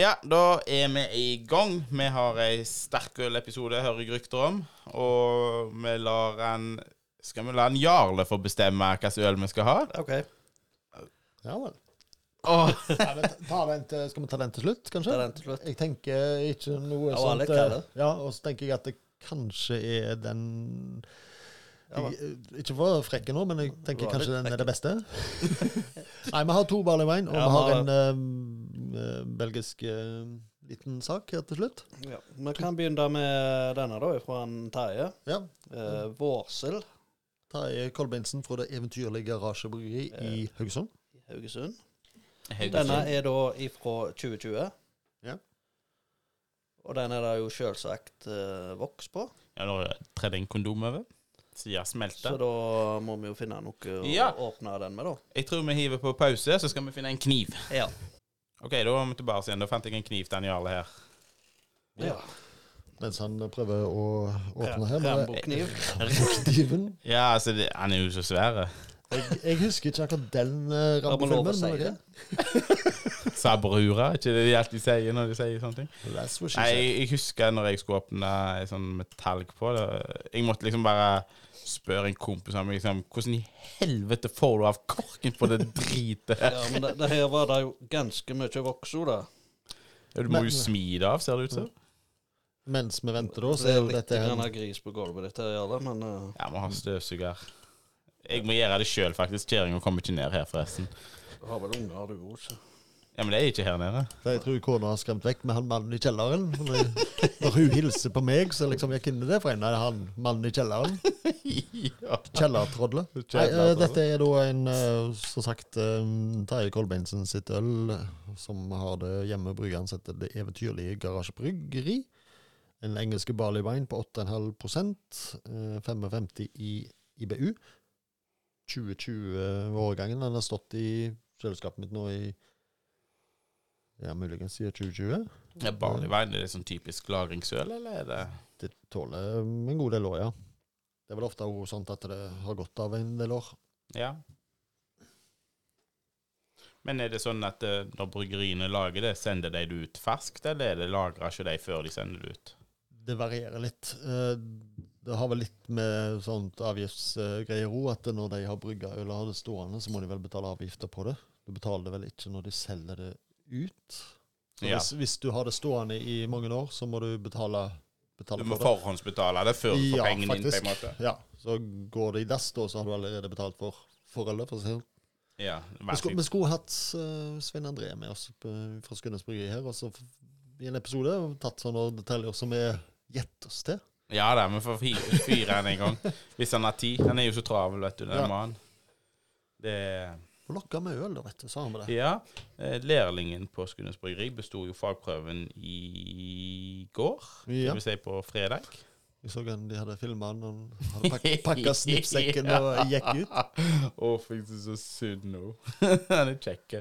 Ja, da er vi i gang. Vi har ei sterkølepisode, hører jeg rykter om. Og vi lar en Skal vi la en Jarle få bestemme hvilket øl vi skal ha? OK. Ja vel. Oh. Ja, men ta- ta skal vi ta den til slutt, kanskje? Ta den til slutt. Jeg tenker ikke noe Ja, sånt eh. Ja, og så tenker jeg at det kanskje er den jeg, Ikke for å være frekk nå, men jeg tenker kanskje den er det beste. Nei, vi har to barley wine, og Ja, vi har en eh, belgisk eh, liten sak her til slutt. Ja. Vi kan begynne med denne, da, fra en Terje. Ja. Eh, Vårsel. Terje Kolbeinsen fra Det eventyrlige garasjebryggeri i Haugesund. i Haugesund. Haugesund. Denne er da ifra 2020. Ja. Og den er det jo selvsagt eh, voks på, Ja, da tredde en kondom over. Ja, smelta. så da må vi jo finne noe å Ja. åpne den med, da. Jeg tror vi hiver på pause, så skal vi finne en kniv. Ja. OK, da var vi tilbake igjen. Da fant jeg en kniv til Jarle her. ja. Mens han prøver å åpne her. med Rambo-kniv. Ja, altså, det, han er jo så svær. Jeg, jeg husker ikke akkurat den uh, rammefilmen. man lov si det? Sa brura, ikke det de alltid sier når de sier sånne ting? Nei, jeg, jeg husker når jeg skulle åpne en sånn metallk på det. Jeg måtte liksom bare spørre en kompis om liksom, hvordan i helvete får du av korken på det dritet her? Ja, men det, det her var det jo ganske mye vokso, av, da. Ja, Du må Men- jo smi det av, ser det ut som. Mens vi venter, da, Så så det er er jo litt dette her grann gris på gulvet ditt, her, Jarle, men uh, Ja, må ha støvsuger. Jeg må gjøre det sjøl, faktisk. Kjerringa kommer ikke ned her, forresten. du har vel unger, du òg. Ja, Men det er ikke her nede. Jeg tror kona har skremt vekk med han mannen i kjelleren. Når, hun hilser på meg, så liksom jeg kjenner det for en av han mannen i kjelleren. ja. Kjellertrodlet. Eh, dette er da en, eh, som sagt, um, Terje Kolbeinsen sitt øl, eh, som har det hjemme. Bryggeren heter Det eventyrlige garasjebryggeri. En engelske barley wine på 8,5 eh, 55 i IBU. 2020-årgangen. Den har stått i kjøleskapet mitt nå i ja, muligens siden 2020. Er Barley wine, er det sånn typisk lagringsøl, eller er det Det tåler en god del år, ja. Det er vel ofte også sånn at det har gått av en del år. Ja. Men er det sånn at eh, når bryggeriene lager det, sender de det ut ferskt, eller er det lagra ikke de før de sender det ut? Det varierer litt. Eh, Det har vel litt med sånt avgiftsgreier òg, at når de har brygga øl og har det stående, så må de vel betale avgifter på det. Du betaler det vel ikke når de selger det ut. Så Ja. hvis, hvis du har det stående i mange år, så må du betale, betale Du må for det. forhåndsbetale det før du får Ja, pengene inn, på en måte. Ja, så går det i dass, da, så har du allerede betalt for, foreldre. For å si det. Ja, Vi skulle, vi skulle hatt uh, Svein André med oss på, fra Skundes Bryggeri her, og så i en episode tatt sånne detaljer som vi gjetter oss til. Ja da, vi får fyre han en gang. Hvis han har tid. Han er jo så travel, vet du, den Ja. mannen. Det Og lokka med øl, da, vet du, sa han med det. Ja. eh, Lærlingen på Skudenes bryggeri besto jo fagprøven i går. Det Ja. dvs. si på fredag. Vi så en de hadde filma han, han hadde pak pakka snippsekken og gikk ut. Å, fikk du så synd nå. Han er kjekk.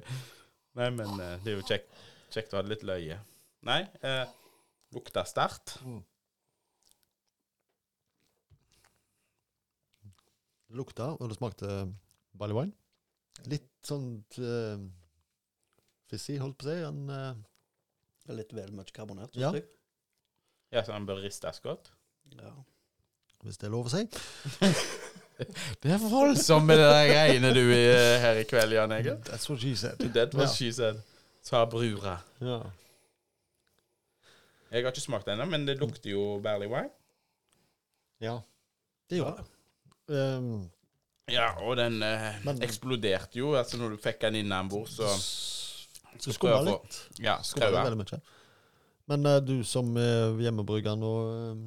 Nei, men eh, det er jo kjekt, kjekt å ha det litt løye. Nei, eh, lukta sterkt. Det lukta, og det smakte barley wine. Litt sånn uh, fissig, holdt på å si. Han, uh, litt vel mye karbonert. Ja. jeg. Ja, så den bør ristes godt. ja. hvis det er lov å si. Det er voldsomt med det der greiene du er her i kveld, Jan Egil. That's what she said. That was Ja. she said. Sa brura. Ja. Jeg har ikke smakt ennå, men det lukter jo barley wine. ja. Det gjør det. Um, Ja, og den eh, Men- eksploderte jo. Altså når du fikk den innabords, så så prøve skumma å litt. Ja, Skumma veldig mye. Men eh, du som uh, hjemmebrygger nå, eh,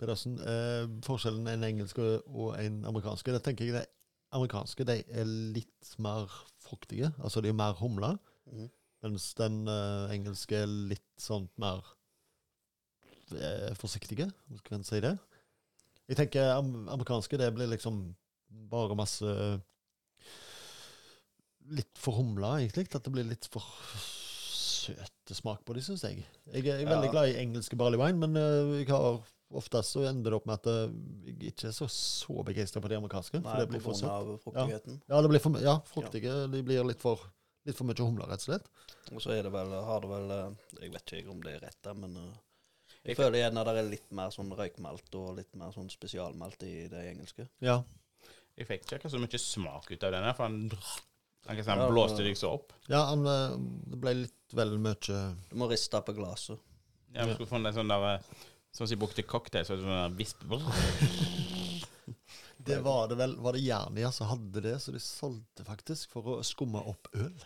Pedersen. eh, forskjellen en engelsk og en amerikansk Det tenker jeg det amerikanske de er litt mer fruktige. Altså de er mer humla. Mhm. Mens den eh, engelske er litt sånn mer eh, forsiktige, om skal en si det. Jeg tenker am amerikanske det blir liksom bare masse Litt for humla, egentlig. At det blir litt for søte smak på de, syns jeg. Jeg er veldig Ja. glad i engelske barley wine, men eh, jeg har oftest så ender det opp med at eh, jeg ikke er så, så begeistra for de amerikanske. Nei, for det blir for søtt. av fruktigheten. Ja, det for, ja, fruktige. De blir litt for Litt for mye humle, rett og slett. Og så er det vel, har det vel eh, Jeg vet ikke om det er rett, men jeg Jeg- føler gjerne det er litt mer sånn røykmalt og litt mer sånn spesialmalt i det engelske. Ja. Jeg fikk ikke så mye smak ut av denne, for han, han, kan si, han Ja, blåste deg så opp. ja han, eh, det ble litt vel mye Du må riste på glasset. Ja, vi skulle få en sånn der eh, Sånn som de brukte cocktail, så det sånn der visp... Det var det vel Var det Jernia som hadde det, så de solgte faktisk for å skumme opp øl.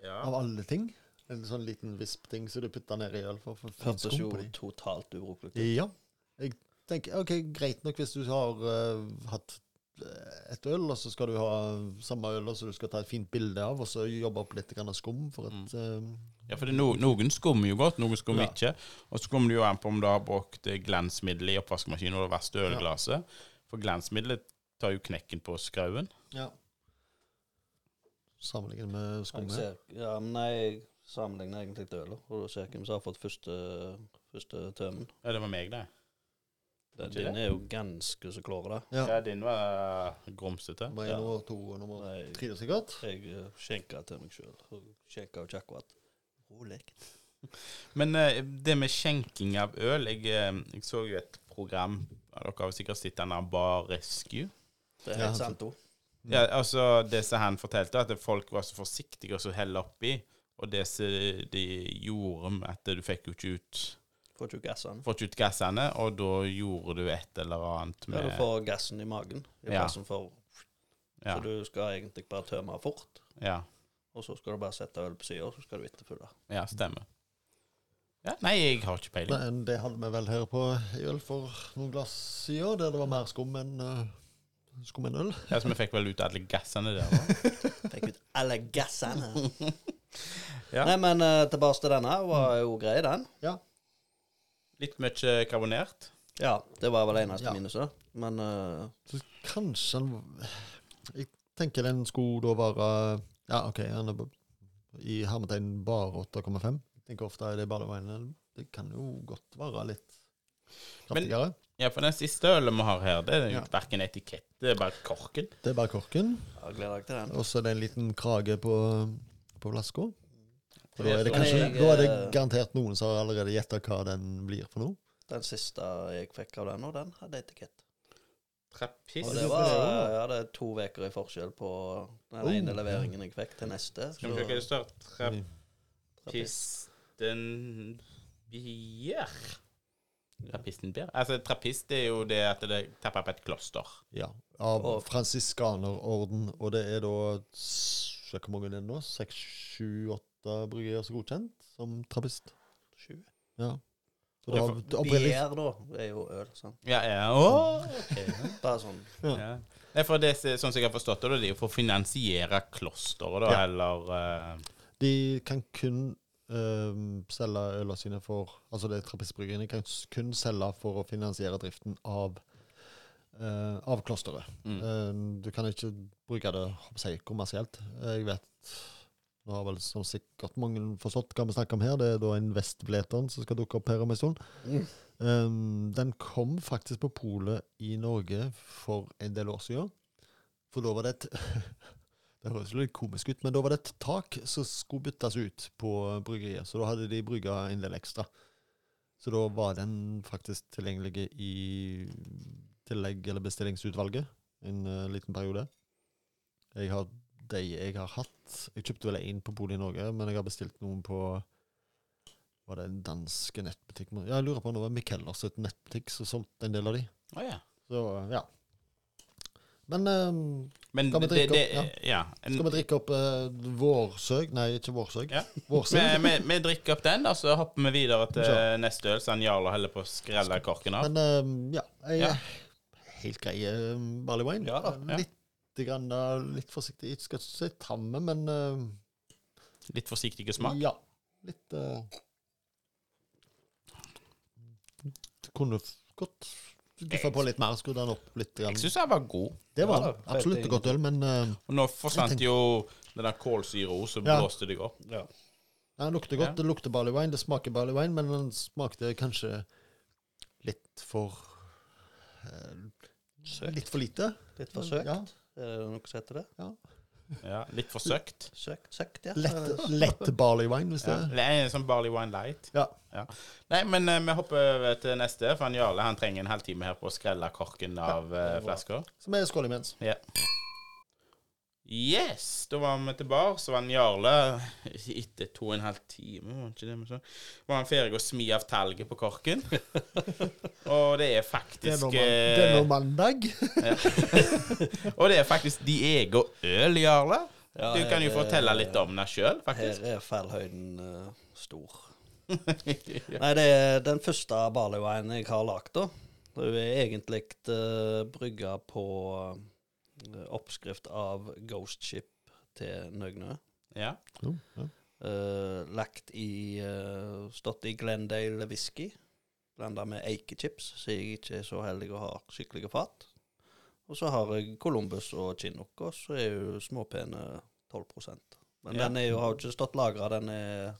Ja. Av alle ting. En sånn liten visp-ting som du putta ned i øl for å få fint Hørtes skum jo totalt ubrukelig ut. Ja. Jeg tenker, ok, Greit nok hvis du har uh, hatt eh, et øl, og så skal du ha samme øl som du skal ta et fint bilde av, og så jobbe opp litt grann skum for et mm. Ja, for det no, noen skummer jo godt, noen skummer Ja. ikke. Og så kommer det jo an på om du har brukt eh, glansmiddel i oppvaskmaskinen og det verste ølglasset. For glansmiddelet tar jo knekken på skrauen. Ja. Sammenlignet med skummet. ja, men jeg sammenligner egentlig til øl, og du ser hvem som har fått første, første tømmen. Ja, det var meg, det. Den din er jo ganske så klår, da. Ja. Ja, din var eh, grumsete. Nummer én, Ja. nummer to og nummer Nei. tre, sikkert. Jeg skjenka skjenker til meg sjøl. Skjenker jo ikke akkurat rolig. Men uh, det med skjenking av øl Jeg, eh, jeg så jo et program Dere har sikkert sett denne Bar Rescue. Det er helt ja, sant, òg. Ja, altså Det som han fortalte, at folk var så forsiktige og så helle oppi. Og det som de gjorde med at du fikk jo ikke ut Får ikke gassene. Får ikke ut gassene, og da gjorde du et eller annet med Ja, du får gassen i magen. I Ja. for, ja, Så du skal egentlig bare tømme fort, ja, og så skal du bare sette øl på sida, og så skal du etterfylle. ja, stemmer. Ja, nei, jeg har ikke peiling. Men det hadde vi vel her på i øl for noen glass siden, der det var mer skum enn uh, skum enn øl. Ja, så vi fikk vel ut alle gassene der. da. Fikk ut alle gassene. Ja. Nei, men uh, tilbake til denne. Var jo grei, den. Ja. Litt mye karbonert. Ja, det var vel eneste Ja. minuset. Men uh, Så kanskje han Jeg tenker den skulle da være Ja, OK, han er i hermetegn bare 8,5. Jeg tenker ofte er det badevannet Det kan jo godt være litt Men- kraftigere. Ja, for den siste ølen vi har her, det er Ja. verken etikett, det er bare korken. Det er bare korken. Og så er det en liten krage på, på flaska. Og Da er det kanskje jeg, Da er det eh, garantert noen som har allerede gjetta hva den blir for noe. Den siste jeg fikk av den, og den hadde etikett. Trappist. Og det var det er to uker i forskjell på den Oh, ene leveringen jeg fikk til neste. Skal vi se hva det står? Trappisten bier. Trappisten bier? Altså, trappist er jo det at det tapper på et kloster. Ja. Av Og- fransiskanerorden. Og det er da Hvor mange er det nå? Seks, sju, åtte bryggerier som er godkjent som trappist. Sju. Ja. Så Ja, da, for- Bier, da, er jo øl. sant? Ja, ja. Åh, ok. Bare sånn. Ja. Det er for det, sånn som jeg har forstått det, det er jo for å finansiere klosteret, da, Ja. eller eh, De kan kun øhm, selge øla sine for Altså det er trappistbryggeriene kan s- kun selge for å finansiere driften av øh, av klosteret. mm. Eh, du kan ikke bruke det håper jeg, kommersielt. Jeg vet Nå har vel som sikkert mange forstått hva vi snakker om her. Det er da en Vestbleteren som skal dukke opp her om en stund. Mm. Um, den kom faktisk på polet i Norge for en del år siden. For da var det et Det høres litt komisk ut, men da var det et tak som skulle byttes ut på bryggeriet. Så da hadde de brygga en del ekstra. Så da var den faktisk tilgjengelig i tillegg- eller bestillingsutvalget en uh, liten periode. Jeg har de jeg har hatt Jeg kjøpte vel én på Bolig Norge, men jeg har bestilt noen på Var det en danske nettbutikk? Ja, jeg lurer på om det var Mikkellers et nettbutikk som solgte en del av de. Oh, ja. Så ja. Men um, Men Skal vi drikke det, opp? ja. En, skal vi drikke opp uh, vårsøg? Nei, ikke vårsøg. Ja. Vi, vi, drikker opp den, da, så hopper vi videre til Så. neste øl, så han Jarl holder på å skrelle korken av. Men um, ja, jeg, Ja. helt grei uh, barley wine. Ja da, ja. Litt, grann, eh, litt forsiktig. Jeg skal ikke si tamme, men uh, Litt forsiktig smak. Ja. Litt uh, Det kunne godt guffa på litt mer. Skru den opp litt. Grann. Jeg syns den var god. Det var Ja absolutt et godt øl, men uh, Og nå forsvant jo den der kålsyra, så Ja. blåste deg opp. Ja. den lukter godt. Ja. Det lukter barley wine. Det smaker barley wine, men den smakte kanskje litt for eh, Søkt. Litt for lite. Litt for søkt. Ja. Er det noe som heter det? Ja, litt for søkt. Søkt, søkt, ja. Lett, lett barley wine, hvis det Ja. Det er en sånn barley wine light. Ja. Nei, men uh, vi hopper over til neste, for han Jarle han trenger en halvtime her på å skrelle korken av bra. flasker. Som er skål imens. Ja. Yes, da var vi tilbake. Så var han Jarle etter to og en halv time var ikke det, men så var han ferdig å smi av talget på korken. og det er faktisk det er nå eh, mandag. Og det er faktisk de egen øl, Jarle. Ja, Du kan jo fortelle litt om det sjøl, faktisk. Her er fallhøyden uh, stor. Nei, det er den første barley wine jeg har lagd, da. Det er egentlig uh, brygga på eh, oppskrift av Ghost Ship til Nøgnø. ja. Jo, ja. Uh, lagt i uh, Stått i Glendale whisky. Blanda med eikechips, så jeg ikke er så heldig å ha skikkelige fat. Og så har jeg Columbus og Chinook, og så er jo småpene 12% Men Ja. den er jo, har jo ikke stått lagra, den er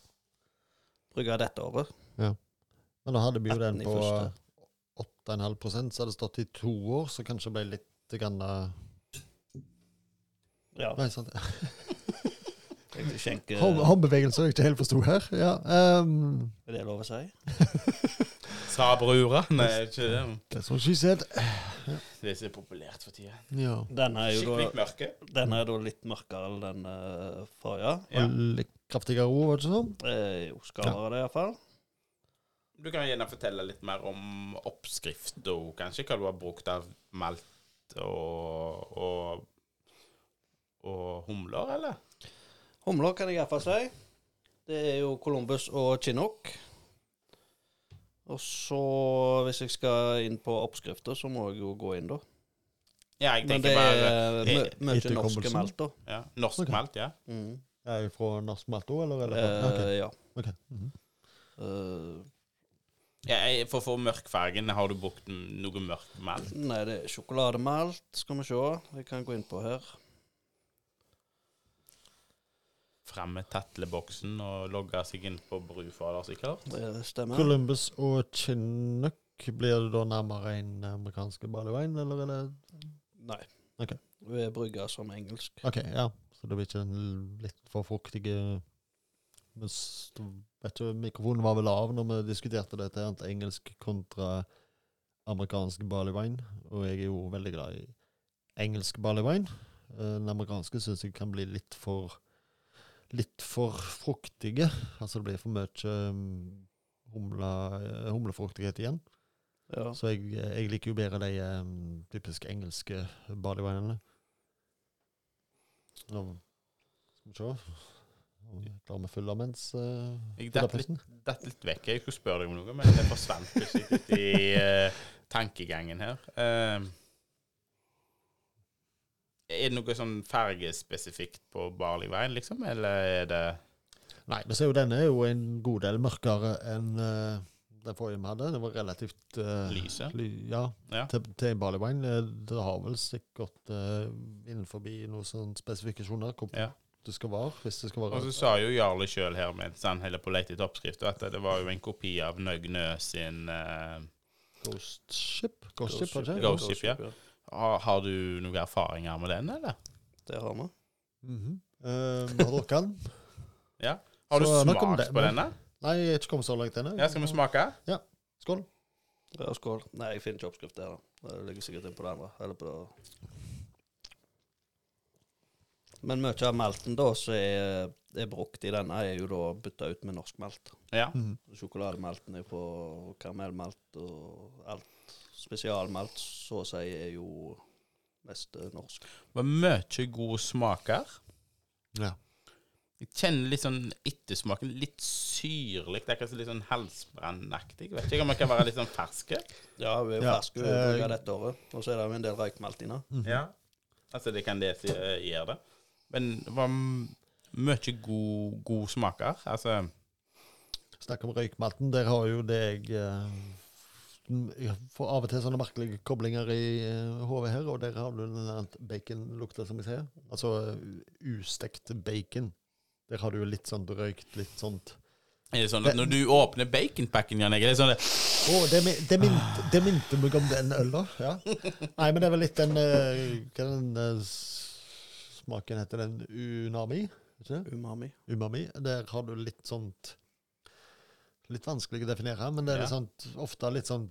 brygga dette året. Men da hadde vi jo den på 8,5% så hadde det stått i to år, så kanskje ble litt grann eh, Ja, Nei, sant. skjenker Håndbevegelser jeg ikke helt forsto her. Ja, um... Er det lov å si? Sa brura. Nei, ikke det. that's what she said. Det er populært for tida. Ja. Denne er jo Skikkelig da, mørke. den er da litt mørkere enn den uh, forrige. Ja. Og litt kraftigere ord, var det ikke sånn? Eh, jo, skarere det iallfall. Du kan gjerne fortelle litt mer om oppskrifta, kanskje. Hva du har brukt av malt og, og, og humler, eller? Humler kan jeg iallfall si. Det er jo Columbus og Chinook. Og så, hvis jeg skal inn på oppskrifter, så må jeg jo gå inn, da. Ja, jeg Men tenker det bare er eh, mye Columbus. malt, da. ja, Norsk Ok. malt, ja. Mm. Er jeg fra norsk malt òg, eller? eller? Eh, ok. Ja. ok. Mhm. Eh, ja. jeg- For å få mørkfargen, har du brukt noe mørk malt? nei, det er sjokolademalt. Skal vi se. Jeg kan gå inn på her. Fram med tatleboksen og logge seg inn på brufader, sikkert? Det stemmer. Columbus og Chinook, blir det da nærmere en amerikansk ballywine, eller er det Nei. Okay. Vi brygger som engelsk. OK, ja. Så det blir ikke den litt for fruktige vet du, Mikrofonen var vel lav når vi diskuterte dette, engelsk kontra amerikansk ballywine. Og jeg er jo veldig glad i engelsk ballywine. Eh, Den amerikanske syns jeg kan bli litt for Litt for fruktige. Altså det blir for mye um, humle, eh, humlefruktighet igjen. Ja. Så jeg, jeg liker jo bedre de um, typisk engelske barleyvinene. Nå skal vi se Om jeg klarer å fylle mens uh, Jeg datt litt, datt litt vekk. Jeg skulle spørre deg om noe, men det forsvant plutselig i uh, tankegangen her. Eh, er det noe sånn fargespesifikt på barley wine, liksom? Eller er det Nei, men se jo denne er jo en god del mørkere enn uh, den forrige vi hadde. Det var relativt uh, Lyse? Ly, ja, Ja. til, til barley wine. Eh, Det har vel sikkert uh, innenfor noen sånne spesifikasjoner hvor Ja. det skal være. Hvis det skal være Og så sa jo Jarle sjøl her mens han heller på lette etter oppskrift, at det var jo en kopi av Nøgnø sin uh, Ghost Ship. Ghost, Ship, var det ikke? Ghost Ship, ja. Har, har du noen erfaringer med den, eller? Det har vi. Mhm. Eh, vi har drukket den. Ja. Har du Så smakt den, på denne? Nei, jeg er ikke kommet så langt ennå. Ja, skal vi smake? Skål. Ja, skål. Nei, jeg finner ikke oppskrift der, da. Det ligger sikkert inn på det andre. Eller på det. Men mye av malten da som er, er brukt i denne, er jo da bytta ut med norsk malt. Ja. Mhm. Sjokolademalten er på karamellmalt og alt. Spesialmalt, så å si, er jo mest eh, norsk. Det var mye gode smaker. Ja. Jeg kjenner litt sånn ettersmaken litt syrlig. Det er kanskje litt sånn halsbrannaktig. Vet ikke om man kan være litt sånn ferske. Ja, vi er jo Ja, ferske eh, uh, dette året. Og så er det jo en del røykmalt inne. Mhm. Ja. Altså, det kan det si- eh, gjøre det. Men det var mye god, god smaker. Altså Snakk om røykmalten. Der har jo det jeg eh, Jeg får av og til sånne merkelige koblinger i eh, hodet her, og der har du den baconlukta, som jeg sier. Altså ustekt bacon. Der har du litt sånn røykt, litt sånt er det sånn at Når du åpner baconpacken, Jan Egil, er sånn det, mi- det, minte, det minte meg om den øla. Ja. Nei, men det er vel litt den eh, Hva er den eh, smaken heter den unami. Ikke? Umami. Umami. Der har du litt sånt Litt vanskelig å definere, men det er litt sånt, ofte litt sånn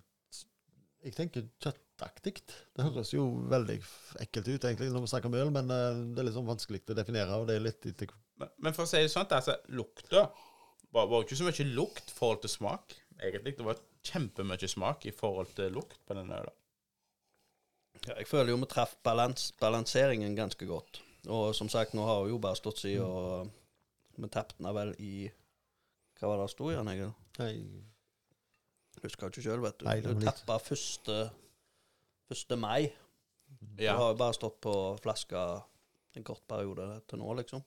Jeg tenker kjøttaktig. Det høres jo veldig ekkelt ut egentlig når vi snakker om øl, men eh, det er litt sånn vanskelig å definere. og det er litt Men, men for å si det sånn, altså, lukta var, var ikke så mye lukt i forhold til smak, egentlig. Det var kjempemye smak i forhold til lukt på den øla. Ja, jeg føler jo vi traff balans, balanseringen ganske godt. Og som sagt, nå har vi jo bare stått siden, og vi tapte den vel i Hva var det det sto igjen, Egil? Nei, Husker ikke sjøl, vet du. Nei, du tappa første, første mai. Ja. Du har jo bare stått på flaska en kort periode til nå, liksom.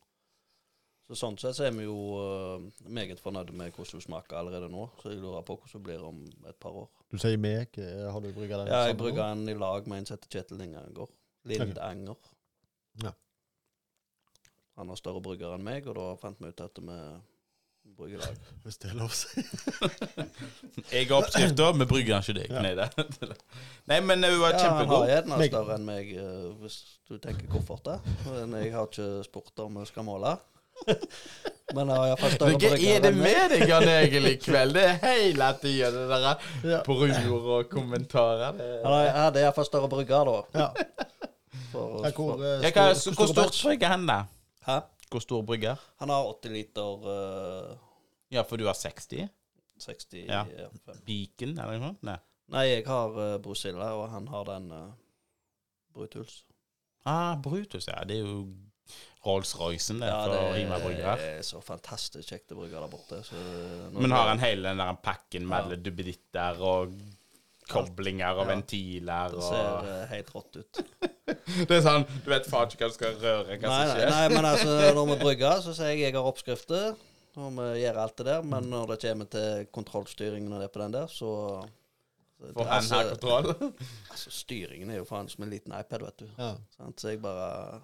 Så sånn sett så er vi jo uh, meget fornøyd med hvordan hun smaker allerede nå. Så jeg lurer på hvordan det blir om et par år. du sier meg. eh, Har du brygga den? Ja, jeg brygga den i lag med en som heter Kjetil Lindanger. Lindanger. Ja. Han har større brygger enn meg, og da fant vi ut at vi brygger i lag. Hvis det er lov å si. Jeg har oppskrifta, vi brygger ikke deg. Nei, det. Nei, men hun var Ja, han har kjempegod. gjerne større enn meg, eh, hvis du tenker kofferter. Men jeg har ikke spurt om vi skal måle. Men jeg har iallfall større brygger hva er det med deg, Jan Egil, i kveld? Det er hele tida det derre Ja. bror og kommentarer. Det. Han har- jeg hadde iallfall større brygger, da. Ja. For, for... hvor, eh, Ja, hva, stor- hvor stort brygger han, da? hæ? Hvor stor brygger? Han har 80 liter eh, Ja, for du har 60? 60 Ja. eh, fem. Beacon, eller noe sånt? Nei. Nei, jeg har uh, Brusilla, og han har den uh, Brutuls. Ah, Brutus, ja. Det er jo Rolls-Roycen det, for Hima brygger. er så fantastisk kjekt å brygge der borte. Så når Men har han hele den der pakken med alle duppeditter og koblinger og Ja. ventiler Det ser og... helt rått ut. Det er sånn Du vet faen ikke hva du skal røre, hva Nei, som skjer. nei, men altså, når vi brygger, så sier jeg jeg har oppskrifter, og vi gjør alt det der. Men når det kommer til kontrollstyringen og det på den der, så For han har kontroll. altså, styringen er jo faen som en liten iPad, vet du. Ja. Så jeg bare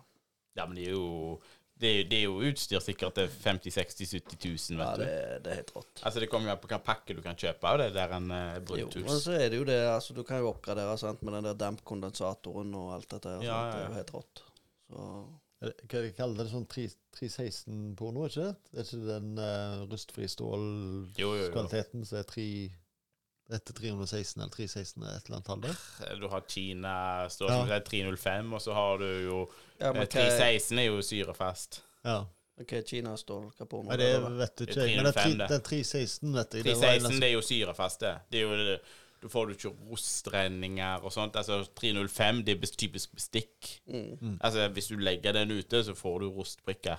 Ja, men det er jo Det er, det er jo utstyr sikkert til 50 60 70 000, vet det, du. Ja, det er helt rått. Altså, det kommer jo an på hvilken pakke du kan kjøpe av det der en uh, Jo, men så er det jo det, altså du kan jo oppgradere sant, med den der dampkondensatoren og alt dette her. Ja, sant? ja, Det er jo helt rått. Så det- Hva de det? Sånn 316-porno, ikke det? Er ikke den uh, rustfri stålkvaliteten som er 3 etter 316 eller 316 er et eller annet tall der? Du har Kina, står Ja. som det er 305, og så har du jo ja, eh, men 316 er jo syrefast. Ja. hva er Kina-stål? Hva på nå? Nei, det vet du Det ikke. Men det er 316, vet du 316 nesten- det er jo syrefast, det. det er jo, Du da får du ikke rostrenninger og sånt. Altså 305 det er typisk bestikk. Mm. Altså Hvis du legger den ute, så får du rostbrikker.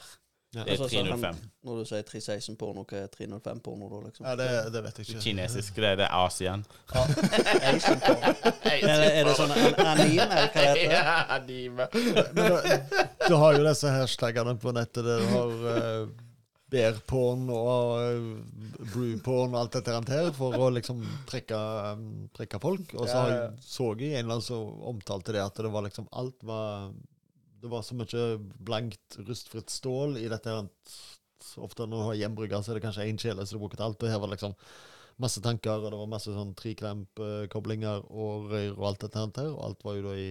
Ja. Det er Altså, 305. Når du sier 316 porno, hva er 305 porno da, liksom? Ja, det, det vet jeg ikke. Kinesisk, det er det Asian. Asian porno. Er det, er det sånn an anime, eller hva det? Ja, anime. Du, du har jo disse hashtagene på nettet du har uh, bear-porn og uh, brew-porn og alt dette her for å liksom trekke, um, trekke folk. Og så Ja, ja. så jeg en eller annen som omtalte det at det var liksom alt var Det var så mye blankt, rustfritt stål i dette. Ofte når du har hjemmebrygger, så er det kanskje én kjele som du bruker til alt. Og her var det liksom masse tanker, og det var masse sånn triklamp-koblinger og røyr og alt dette her. Og alt var jo da i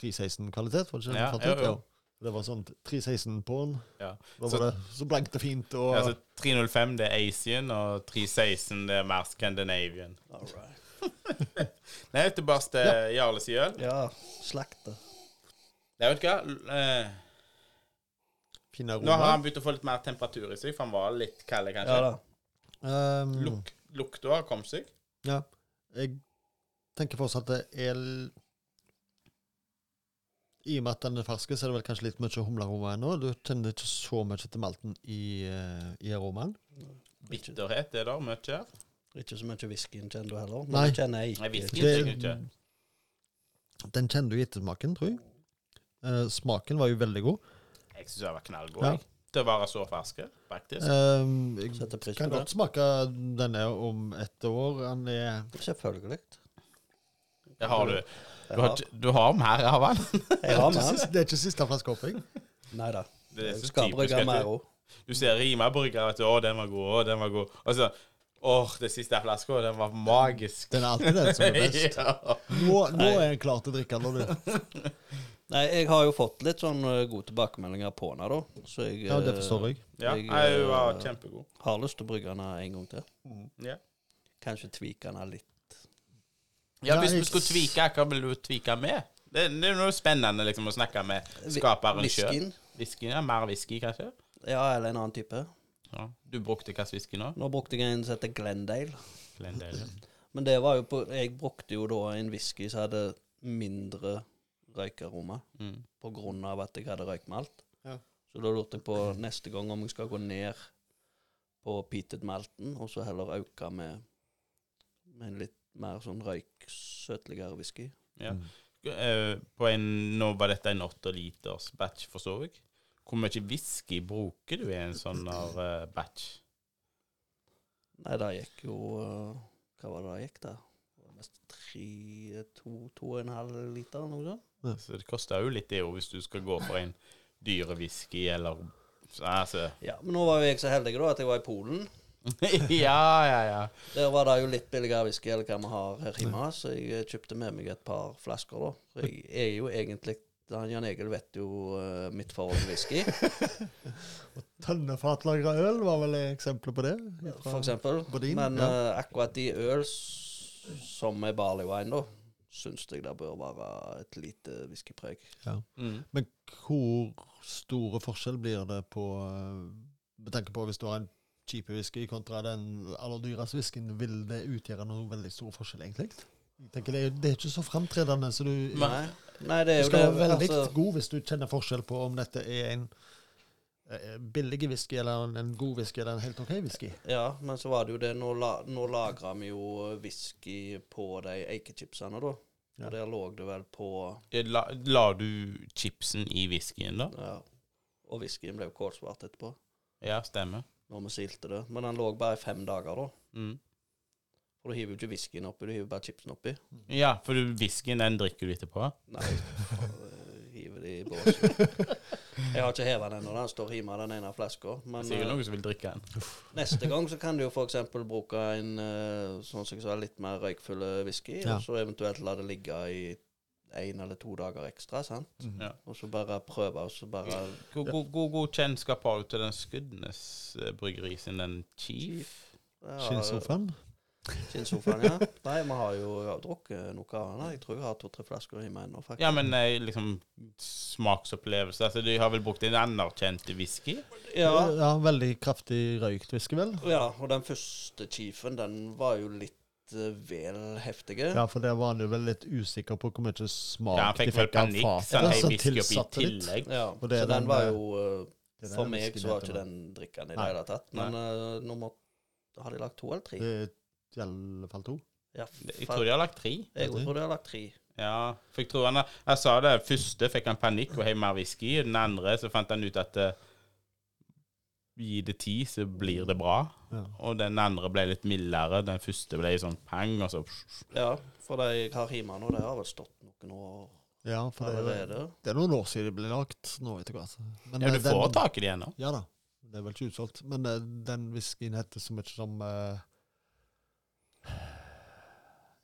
316-kvalitet, var det ikke det? Ja, fant jo, jo. Ja. Det var sånn 316-porn. Ja. Da Så- var det så blankt og fint. Og Altså 305 det er Asian, og 316 det er mer Scandinavian. All right. Nei, tilbake til Jarle Siøl. Ja, slakte. Nei, vet du hva? Eh, nå har han begynt å få litt mer temperatur i seg, for han var litt kald, kanskje. Ja da. Um, Luk, lukta har kommet seg. ja. Jeg tenker fortsatt at det er l- I og med at den er fersk, så er det vel kanskje litt mye humlearoma ennå. Du kjenner ikke så mye til malten i, eh, i aromaen. Bitterhet er der mye. ikke så mye whiskyen kjenner du heller. Nei. Kjenner jeg Nei, ikke. whisky. Det, tenker jeg den kjenner du i ettersmaken, tror jeg. Eh, smaken var jo veldig god. Jeg syns den var knallgod. Ja. jeg. Til å være så ferske, faktisk. Um, jeg Setter pris kan det. godt smake denne om et år. Han er Selvfølgelig. Det har du. Jeg Du har, har, du har mer av den. jeg har ikke siste- det er ikke siste flaske opp, jeg. Nei da. Det er så skal typisk, brygge mer du. òg. Du ser Rima-brygger, vet du. Å, den var god. Å, den var god. Og så Åh, det siste flaska, den var magisk. Den er alltid den som er best. ja. Nå, nå er jeg klar til å drikke den. når du- Nei, jeg har jo fått litt sånn eh, gode tilbakemeldinger på den, da. Så jeg Ja, det eh, forstår jeg. Ja, Jeg, jeg var eh, kjempegod. har lyst til å brygge den en gang til. Ja. Kanskje tvike den litt. Ja, hvis du skulle tvike, hva vil du tvike med? Det, det er noe spennende liksom å snakke med skaperen sjøl. Whiskyen. Whisky, ja, mer whisky, kanskje? Ja, eller en annen type. Ja. Du brukte hvilken whisky nå? Nå brukte jeg en som heter Glendale. Glendale. Men det var jo på Jeg brukte jo da en whisky som hadde mindre røykaroma, Mm. på grunn av at jeg hadde røykmalt. Ja. Så da lurte jeg på neste gang om jeg skal gå ned på peated malten, og så heller øke med, med en litt mer sånn røyksøtligere whisky. Ja. Eh, På en, nå var dette en åtte liters batch, forstår jeg. Hvor mye whisky bruker du i en sånn eh, batch? Nei, det gikk jo uh, Hva var det det gikk, da? Mest tre, to, to og en halv liter, eller noe sånt. Så det koster jo litt det jo, hvis du skal gå for en dyre whisky, eller Altså Ja, Men nå var jo jeg så heldig da at jeg var i Polen. Ja, ja, ja. Der var det jo litt billigere whisky eller hva vi har her hjemme, så jeg eh, kjøpte med meg et par flasker, da. Jeg er jo egentlig Jan Egil vet jo uh, mitt forhold til whisky, Tønnefatlagra øl var vel eksempler på det? for eksempel. Bodin, Men ja. uh, akkurat i øl s- som med barley wine, da, syns jeg det bør være et lite whiskypreg. Mm. Men hvor store forskjell blir det på eh, Med tanke på hvis du har en cheap whisky kontra den aller dyreste whiskyen, vil det utgjøre noen veldig stor forskjell, egentlig? Jeg tenker det, er, det er ikke så framtredende, så du, Nei, Nei det er du jo skal det. være veldig altså- god hvis du kjenner forskjell på om dette er en billig whisky eller en, en god whisky eller en helt OK whisky. Ja, men så var det jo det Nå, la, nå lagra vi jo whisky på de eikechipsene, da. Ja. Og der lå det vel på La, la du chipsen i whiskyen, da? Ja. Og whiskyen ble jo kålsvart etterpå, Ja, stemmer. når vi silte det. Men den lå bare i fem dager, da. Mm. For du hiver jo ikke whiskyen oppi, du hiver bare chipsen oppi. Ja, for whiskyen den drikker du etterpå? Nei, i går. Jeg har ikke hevet den ennå. Den står hjemme, den ene flaska. Men Sikkert eh, noen som vil drikke den. neste gang så kan du jo f.eks. bruke en eh, sånn som jeg litt mer røykfull whisky, ja. og så eventuelt la det ligge i En eller to dager ekstra. sant? Mm. Ja. Og så bare prøve, og så bare Hvor god, god, god, kjennskap har du til den Skudenes eh, bryggeri sin, den Chief? Ja, Kinnsofaen, ja. Nei, vi har jo drukket noe annet. Jeg tror jeg har to-tre flasker hjemme ennå, faktisk. Ja, men eh, liksom smaksopplevelse. Altså, de har vel brukt en anerkjent whisky? Ja. ja, veldig kraftig røykt whisky, vel? Ja, og den første chiefen, den var jo litt eh, vel heftige. Ja, for der var han jo vel litt usikker på hvor mye smak ja, de fikk han fra. Så han ja. i litt. Ja, så den, den, var eh, jo For meg så var ikke den drikken i det hele tatt. Men uh, nummer har de lagt to eller tre? Det i alle fall to. Ja, Jeg tror de har lagt tre. jeg tror de har lagt tre. Ja, for jeg tror han Jeg sa det, første fikk han panikk og heiv mer whisky. Den andre så fant han ut at uh, gi det tid, så blir det bra. Ja. Og den andre ble litt mildere. Den første ble sånn pang, og så Ja, for de jeg har hjemme nå, det har vel stått noen år Ja, for det er, det er noen år siden det ble lagt nå, etter hvert. Men, Ja, eh, du den- får tak i det ennå. Ja da. Det er vel ikke utsolgt. Men eh, den whiskyen heter så mye som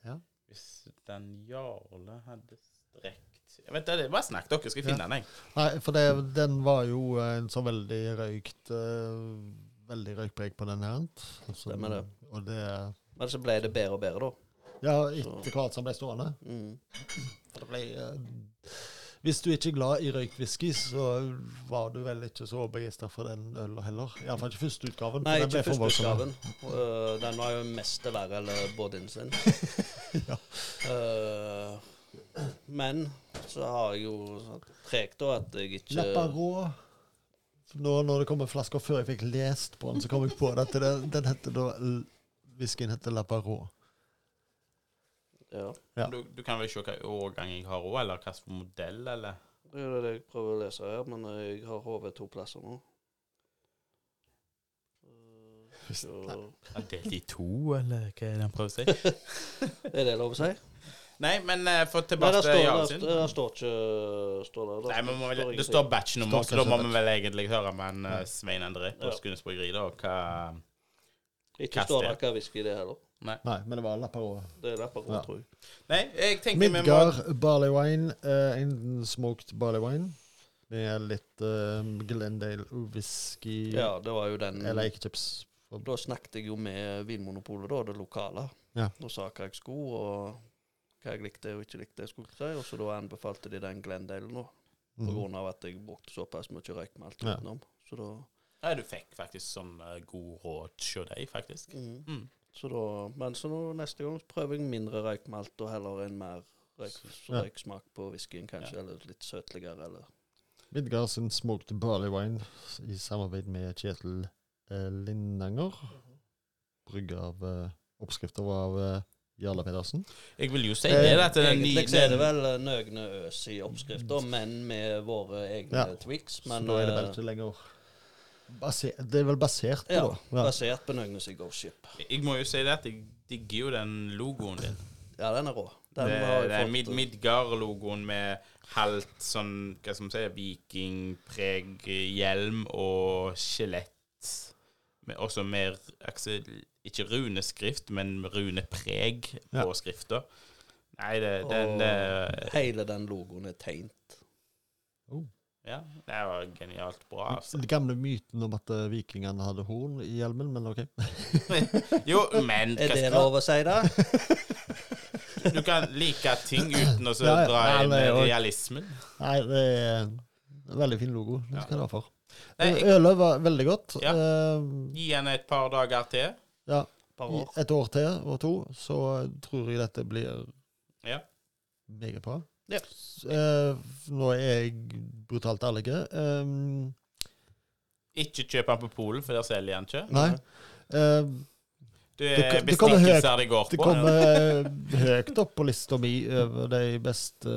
eh, Hvis den Jarle hadde strekt Jeg vet det, bare snakk, dere skal finne den, jeg. Nei, for det, den var jo en så veldig røykt uh, Veldig røykpreg på den her. Altså, Stemmer det. Og det Men så ble det bedre og bedre, da. Ja, etter hvert som ble stående. Mm. For det ble eh, Hvis du ikke er glad i røykt whisky, så var du vel ikke så begeistra for den ølen heller. Iallfall ikke første utgaven. for Nei, ikke førsteutgaven. Uh, den var jo mest verre eller bodyen sin. Ja. Uh, men så har jeg jo tregt da at jeg ikke Leppa rå. Nå når det kommer flasker før jeg fikk lest på den, så kom jeg på at den, den heter da Whiskyen heter Leppa rå. Ja, Ja. Du, du kan vel se hva årgang jeg har òg, eller hvilken modell, eller det er det jeg prøver å lese her, men jeg har HV to plasser nå. Så- Er delt i to, eller hva er det han prøver å si? Er det lov å si? Nei, men uh, få tilbake til står, Jarl der, sin. der står ikke står det, Nei, men må vel, står Det står batchnummer, så da må vi vel egentlig høre med en, uh, Svein André på Ja. Skudenes bryggeri, da. Hva Ikke står det. det hva whisky det er heller. Nei. Nei, men det var Lapparå. Det er Lapparå, Ja. tror jeg. Nei, jeg tenker vi må Midgard barley wine. Uh, en smoked barley wine. Med litt uh, Glendale whisky Ja, det var jo den Eller ikke chips. Da snakket jeg jo med Vinmonopolet, da, det lokale. Ja. Og sa hva jeg skulle, og hva jeg likte og ikke likte. jeg skulle si, Og så da anbefalte de den Glendale nå, på Mhm. grunn av at jeg brukte såpass mye røyk med alt utenom. Så da Nei, du fikk faktisk sånn uh, god råd hos deg, faktisk. mm. Mm. Så da, men så nå, neste gang prøver jeg mindre røykmalt og heller en mer røyk, Ja. røyksmak på whiskyen, kanskje. Ja. Mm. Eller litt søtligere, eller Midgard sin smoked barley wine i samarbeid med Kjetil eh, Lindanger. Brygge av eh, oppskrifter av eh, Jarle Pedersen. Jeg vil jo si Eh, det, at den Egentlig er det vel eh, Nøgne Øs i oppskrifta, men med våre egne Ja. tweaks. Så Men da er det vel eh, ikke lenger baser, Det er vel basert på, ja, da? Ja. basert på Nøgnes i Ghost Ship. Jeg må jo si det at jeg digger jo den logoen din. Ja, den er rå. Den det, det er Mid eh, Midgard-logoen med halvt sånn, hva skal man si, vikingpreg, hjelm og skjelett. Med, også mer altså, Ikke runeskrift, men runepreg på Ja. skrifta. Nei, det, den det, hele den logoen er tegnet. Ja, det var genialt bra, altså. Den gamle myten om at eh, vikingene hadde horn i hjelmen, men OK. Jo, men Er det lov å si det? du kan like ting uten å så Ja, ja. dra inn realismen. Nei, det er en veldig fin logo. Det Ja. skal det ha for. Ølet var veldig godt. Ja. Eh, gi henne et par dager til. ja, Par år. et år til og to, så tror jeg dette blir Ja. meget bra. Ja. Eh, nå er jeg brutalt ærlig. Um, Ikke kjøp den på Polen, for der selger han ikke. nei. Uh, Det Det er bestikkelser det går det kommer eh, høyt opp på lista mi over de beste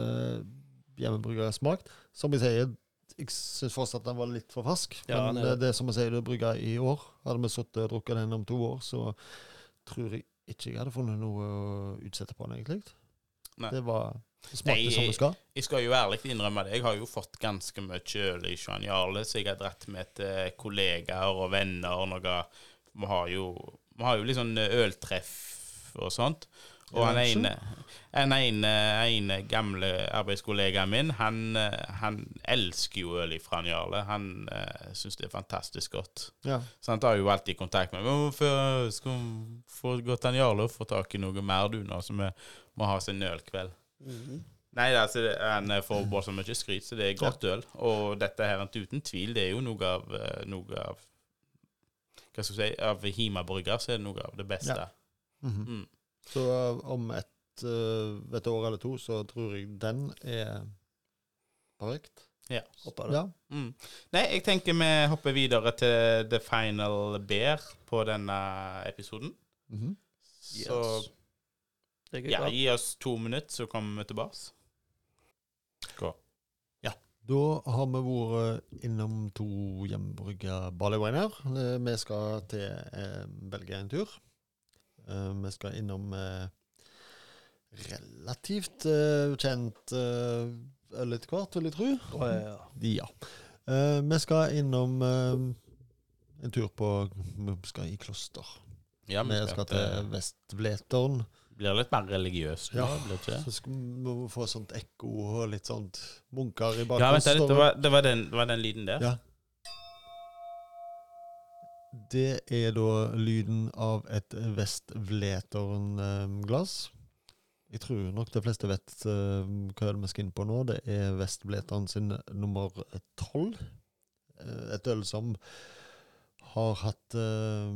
hjemmebrygga jeg har smakt. Som jeg sier, jeg syns fortsatt den var litt for fersk. Ja, men det, det er som jeg sier, du brygga i år. Hadde vi sittet og drukket den om to år, så tror jeg ikke jeg hadde funnet noe å utsette på den, egentlig. Nei. Det var smakte Nei, som det skal. Jeg skal jo ærlig innrømme det. Jeg har jo fått ganske mye øl i Johan Jarle, så jeg har dratt med til kollegaer og venner. og Noe. Vi har jo, vi har jo litt sånn øltreff og sånt. Og han ene, en ene, ene gamle arbeidskollegaen min, han, eh, han elsker jo øl fra Jarle. Han uh, syns det er fantastisk godt. Ja. Så han tar jo alltid kontakt med meg. Hvorfor skal vi få gått til Jarle og få tak i noe mer, du, nå, så vi må ha oss en ølkveld? Mhm. Nei, altså, en han får bare så mye skryt, så det er godt øl. Og dette her, uten tvil, det er jo noe av, eh, noe av Hva skal du si Av Hima-brygger så er det noe av det beste. Ja. Mhm. Mm. Så uh, om et, et år eller to, så tror jeg den er perfekt. Ja. Hopper det. Ja. Mm. Nei, jeg tenker vi hopper videre til the final bear på denne episoden. -hmm. Så Yes. Er ja, gi oss to minutter, så kommer vi tilbake. Gå. Da har vi vært innom to hjemmebrygga barley. Eh, Vi skal til eh, Belgia en tur. Eh, vi skal innom eh, relativt eh, kjent øl etter hvert, vil jeg tro. Oh, ja. Ja. Eh, vi skal innom en tur på Vi skal i kloster. Ja, Vi skal til Vestvleteren. Blir litt mer religiøs. Ja. blir ikke? Så skal vi få sånt ekko og litt sånt munker i Ja, vent litt, det bakgrunnen. var, det var, den, det var den lyden der. Ja. Det er da lyden av et Vestvleteren-glass. Jeg tror nok de fleste vet eh, hva vi skal inn på nå. Det er Vestvleteren sin nummer tolv. Eh, et øl som har hatt uh,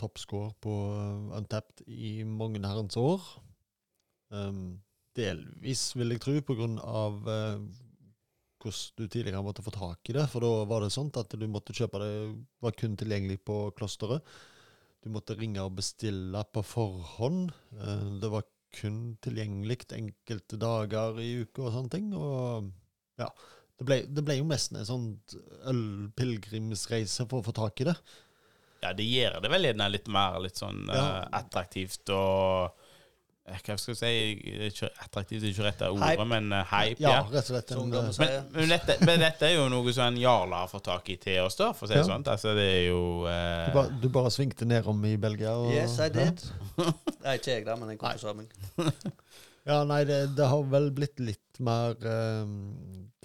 toppscore på uh, Untapped i mange herrens år. Um, delvis, vil jeg tro, på av eh, hvordan du tidligere måtte få tak i det. For da var det sånn at du måtte kjøpe det var kun tilgjengelig på klosteret. Du måtte ringe og bestille på forhånd. Uh, Det var kun tilgjengelig enkelte dager i uka og sånne ting. Og ja, det ble, det ble jo nesten en sånn ølpilegrimsreise for å få tak i det. Ja, det gjør det vel gjerne litt mer litt sånn Ja. uh, attraktivt og eh, Hva skal jeg si Attraktivt er ikke Attraktivt er ikke rette ordet, Hype. men uh, hype. Ja, Ja. rett og slett en eh. Men, men, dette, men dette er jo noe som en Jarle har fått tak i til oss, da, for å si det Ja. sånn. Altså, det er jo du, eh, bare, du bare svingte nedom i Belgia? Og, Yes, I ja. did. Nei, ikke jeg, da, men en kompis av meg. Ja, nei, det, det har vel blitt litt mer eh,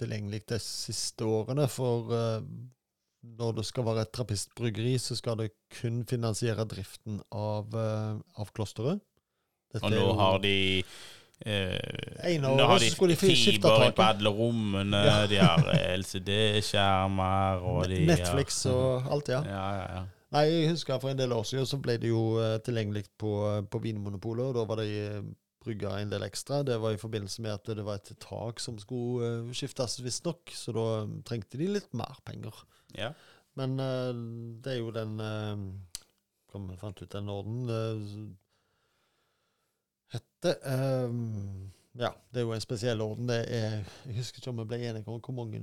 tilgjengelig de siste årene, for eh, når det skal være et trappistbryggeri, så skal det kun finansiere driften av, eh, av klosteret. Dette Og nå jo- har de eh, Nå har de fiber i på alle rommene, Ja. de har LCD-skjermer og de Netflix ja. og alt, ja. ja, ja, ja. Nei, jeg husker for en del år siden så ble det jo eh, tilgjengelig på, på Vinmonopolet, og da var de brygga en del ekstra. Det var i forbindelse med at det var et tak som skulle eh, skiftes, visstnok, så da eh, trengte de litt mer penger. ja. Men eh, det er jo den Hva vi fant ut den orden hette Ja, det er jo en spesiell orden. Det er Jeg husker ikke om vi ble enige om hvor mange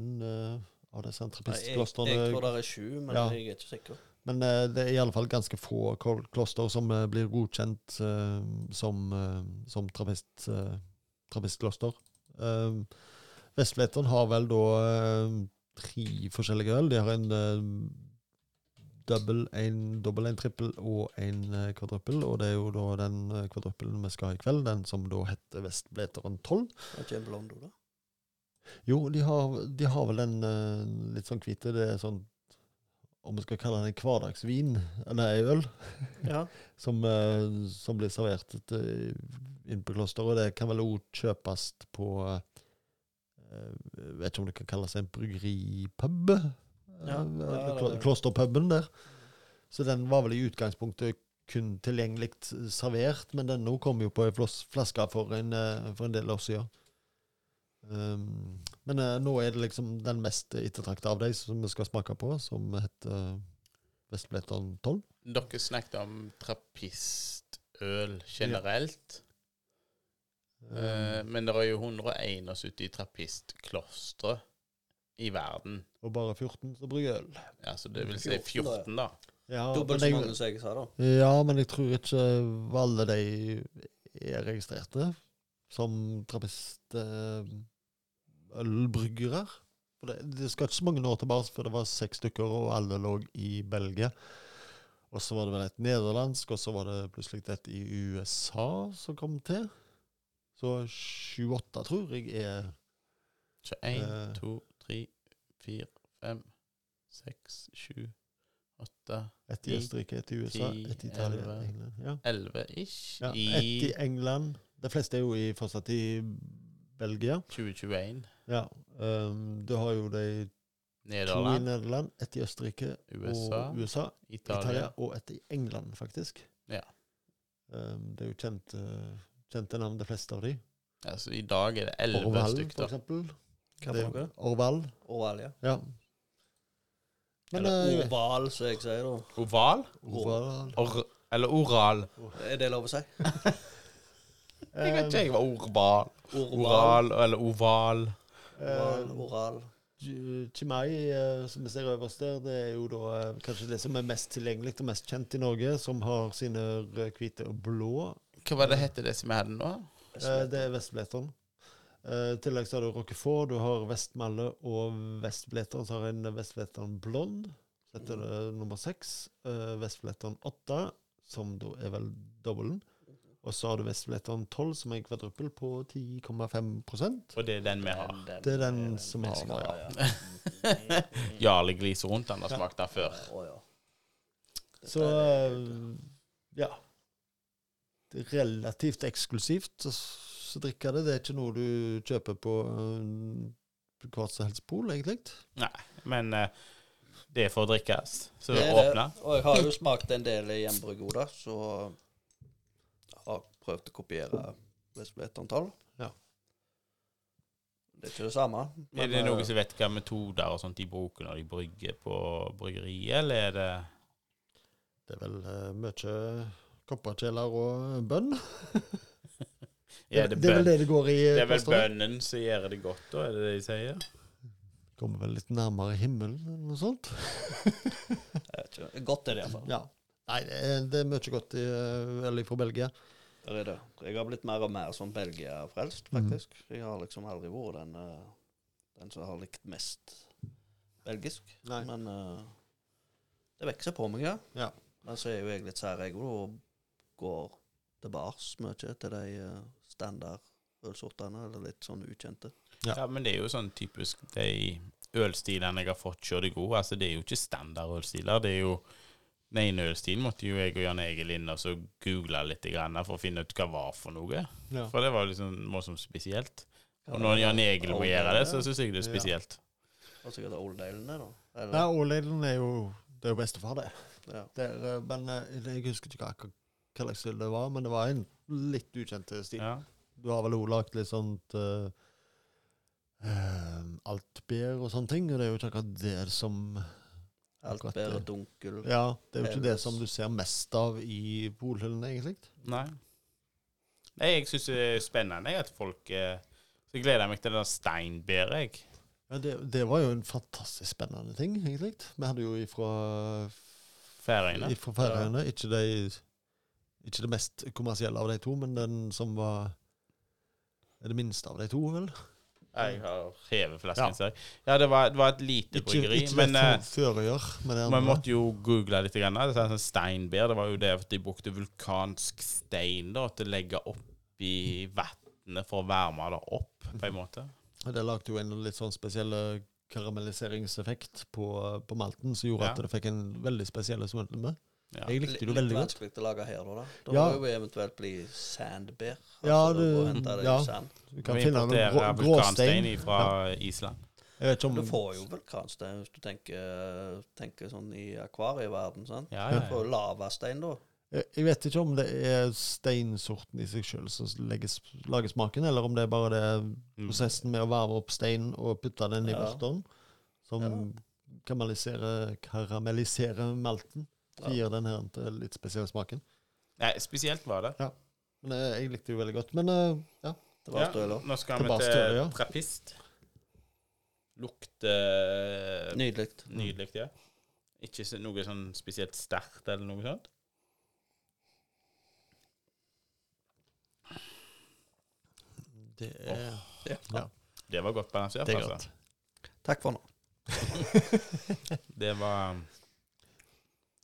av disse entrepistklostrene Jeg, jeg tror det er sju, men Ja. jeg er ikke sikker. Men eh, det er i alle fall ganske få kloster som eh, blir godkjent eh, som, som trappist, trappistkloster. Uh, Vestfleteren har vel da tre forskjellige øl. De har en double, en dobbel, en trippel og en kvadruppel. Og det er jo da den kvadruppelen vi skal ha i kveld, den som da heter Vestfleteren 12. Det er ikke en blondo, da? Jo, de har, de har vel den litt sånn hvite. Det er sånn Om vi skal kalle det en hverdagsvin, eller ei øl, Ja. som, eh, som blir servert til- inn på klosteret. Det kan vel òg kjøpes på eh, Jeg vet ikke om det kan kalles en bryggeripub? Ja, Eh, ja, Klosterpuben der. Så den var vel i utgangspunktet kun tilgjengelig servert, men den nå kom jo på ei flaske for en, eh, for en del år siden. Um, men eh, nå er det liksom den mest ettertrakta av de som vi skal smake på, som heter Vestbletton 12. Dere snakket om trappistøl generelt. Eh, men det er jo 171 trappistkloster i verden. og bare 14 som brygger øl. Ja, så det vil si 14 da. Ja, Dobbelt så mange som jeg sa, da. Ja, men jeg tror ikke alle de er registrerte som trappist-ølbryggere. For det, det skal ikke så mange år tilbake før det var seks stykker, og alle lå i Belgia. Og så var det vel et nederlandsk, og så var det plutselig et i USA som kom til. Så sju-åtte, tror jeg, er 21, Eh. 2, 3, 4, 5, 6, 7, 8, et i Østerrike, et i USA, ti, et i Italia. England. Ja. 11 ish Ja, i et i England. De fleste er jo i, fortsatt i Belgia. 2021. Ja. Um, du har jo de to i Nederland, Nederland, ett i Østerrike USA, og USA, Italia. Italia og ett i England, faktisk. Ja. Um, det er jo kjente, kjente navn, de fleste av de. Altså, I dag er det 11 Orval, stykker. for eksempel. Hva Det er jo? Orval, ja. ja. Men Eller eh, oval, som jeg sier, da. Oval? Orval Or eller oral? Er det lov å si? Jeg vet ikke jeg var orbal. Oral. Eller oval. Oral. Eh, oral. Chimay, eh, som vi ser øverst der, det er jo da eh, kanskje det som er mest tilgjengelig og mest kjent i Norge, som har sine hvite og blå. Hva var det hette det som vi hadde nå? Eh, det er Vestbleteren. Eh, I tillegg så har du Rockefort, du har Vestmalle og Vestbleteren. Så har en Vestbleteren blond. Så heter det nummer seks. Vestbleteren åtte, som da er vel dobbelen. Og så har du Vestbilletteren 12, som er en kvadruppel på 10,5% Og det er den vi har. Det er den som vi har skal nå, ja. ja. Jarle gliser rundt den har smakt den før. Så eh, ja. Det er relativt eksklusivt å drikke det. Det er ikke noe du kjøper på uh, hvert som helst pol, egentlig. Nei, Men eh, det får drikkes. Så Det er åpner. Og jeg har jo smakt en del i hjemmebryggoder, så har prøvd å kopiere Vestbleteren 12. Ja. Det er ikke det samme. Er det eh, noen som vet hva metoder og sånt de bruker når de brygger på bryggeriet, eller er det Det er vel uh, mye kopperkjeler og bønn. det, det, det er vel det det går i. Det er vel bønnen som gjør det godt, da? Er det det de sier? Kommer vel litt nærmere himmelen, eller noe sånt. jeg vet ikke. Godt er det iallfall. Ja. Nei, det er, det er mye godt i, uh, eller fra Belgia. Der er det. Jeg har blitt mer og mer sånn Belgia-frelst, Mm. faktisk. Jeg har liksom aldri vært den, eh, den som har likt mest belgisk. Nei. Men uh, det vokser på meg, ja. Ja. Men så er jo jeg litt særegen og går til bars mye til de uh, standard ølsortene, eller litt sånn ukjente. Ja. Ja. men det er jo sånn typisk De ølstilene jeg har fått kjørt de gode, altså det er jo ikke standard ølstiler. Det er jo Den ene ølstilen måtte jo jeg og Jan Egil inn og så google litt grann for å finne ut hva det var for noe. Ja. For det var liksom noe som spesielt. Og når Jan Egil må gjøre det, så syns jeg det er Ja. spesielt. Og sikkert Old det, da. Nei, Eller, Åleilen er jo Det er jo bestefar, det. ja. det er, eh, men eh, jeg husker ikke akkurat hva slags stil det var, men det var en litt ukjent stil. Ja. Du har vel også lagt litt sånt uh, altbier og sånne ting, og det er jo ikke akkurat det som Alt bedre det. dunkel. Ja, det er jo ikke det som du ser mest av i polhyllene, egentlig. Nei. Nei, jeg syns det er spennende at folk eh, Så jeg gleder meg til det steinbæret, jeg. Ja, det, det var jo en fantastisk spennende ting, egentlig. Vi hadde jo ifra Færøyene. Ifra Færøyene. Ikke, de, ikke det mest kommersielle av de to, men den som var det minste av de to, vel? Jeg har hevet flasken, ja. Ja, det var, det var et lite Ikke, bryggeri, ikke men eh, fører, man måtte jo google litt. Grann. Det er sånn steinbær, det var jo det at de brukte vulkansk stein da, til å legge oppi vannet for å varme det opp, på en måte. Det lagde jo en litt sånn spesiell eh, karamelliseringseffekt på, på malten, som gjorde Ja. at det fikk en veldig spesiell smølle. Ja. Jeg likte det veldig godt. vanskelig å lage her, da. da. Da Ja. må jo eventuelt bli sandbær. Ja, Altså, du- hente det ja. sand. Du kan Vi finne noe importerer vulkanstein gråstein. fra Island. Jeg vet ikke om Du får jo vulkanstein hvis du tenker, tenker sånn i akvarieverden. sant? Ja, Du ja, får ja. jo lavastein, da. Jeg jeg vet ikke om det er steinsorten i seg sjøl som legges, lager smaken, eller om det er bare det Mm. prosessen med å varme opp steinen og putte den i Ja. børsteren, som karamelliserer, karamelliserer malten. Ja. Gir den her en litt spesiell smaken. Nei, spesielt var det. Men eh, jeg likte det jo veldig godt. Men eh, ja. Det var Ja, støler. nå skal vi til ja. trappist. Lukter Nydelig. nydelig, ja. Ikke så- noe sånn spesielt sterkt eller noe sånt. Det er, Ja. ja, Det var godt balansert, det er altså. godt. Takk for nå. Det var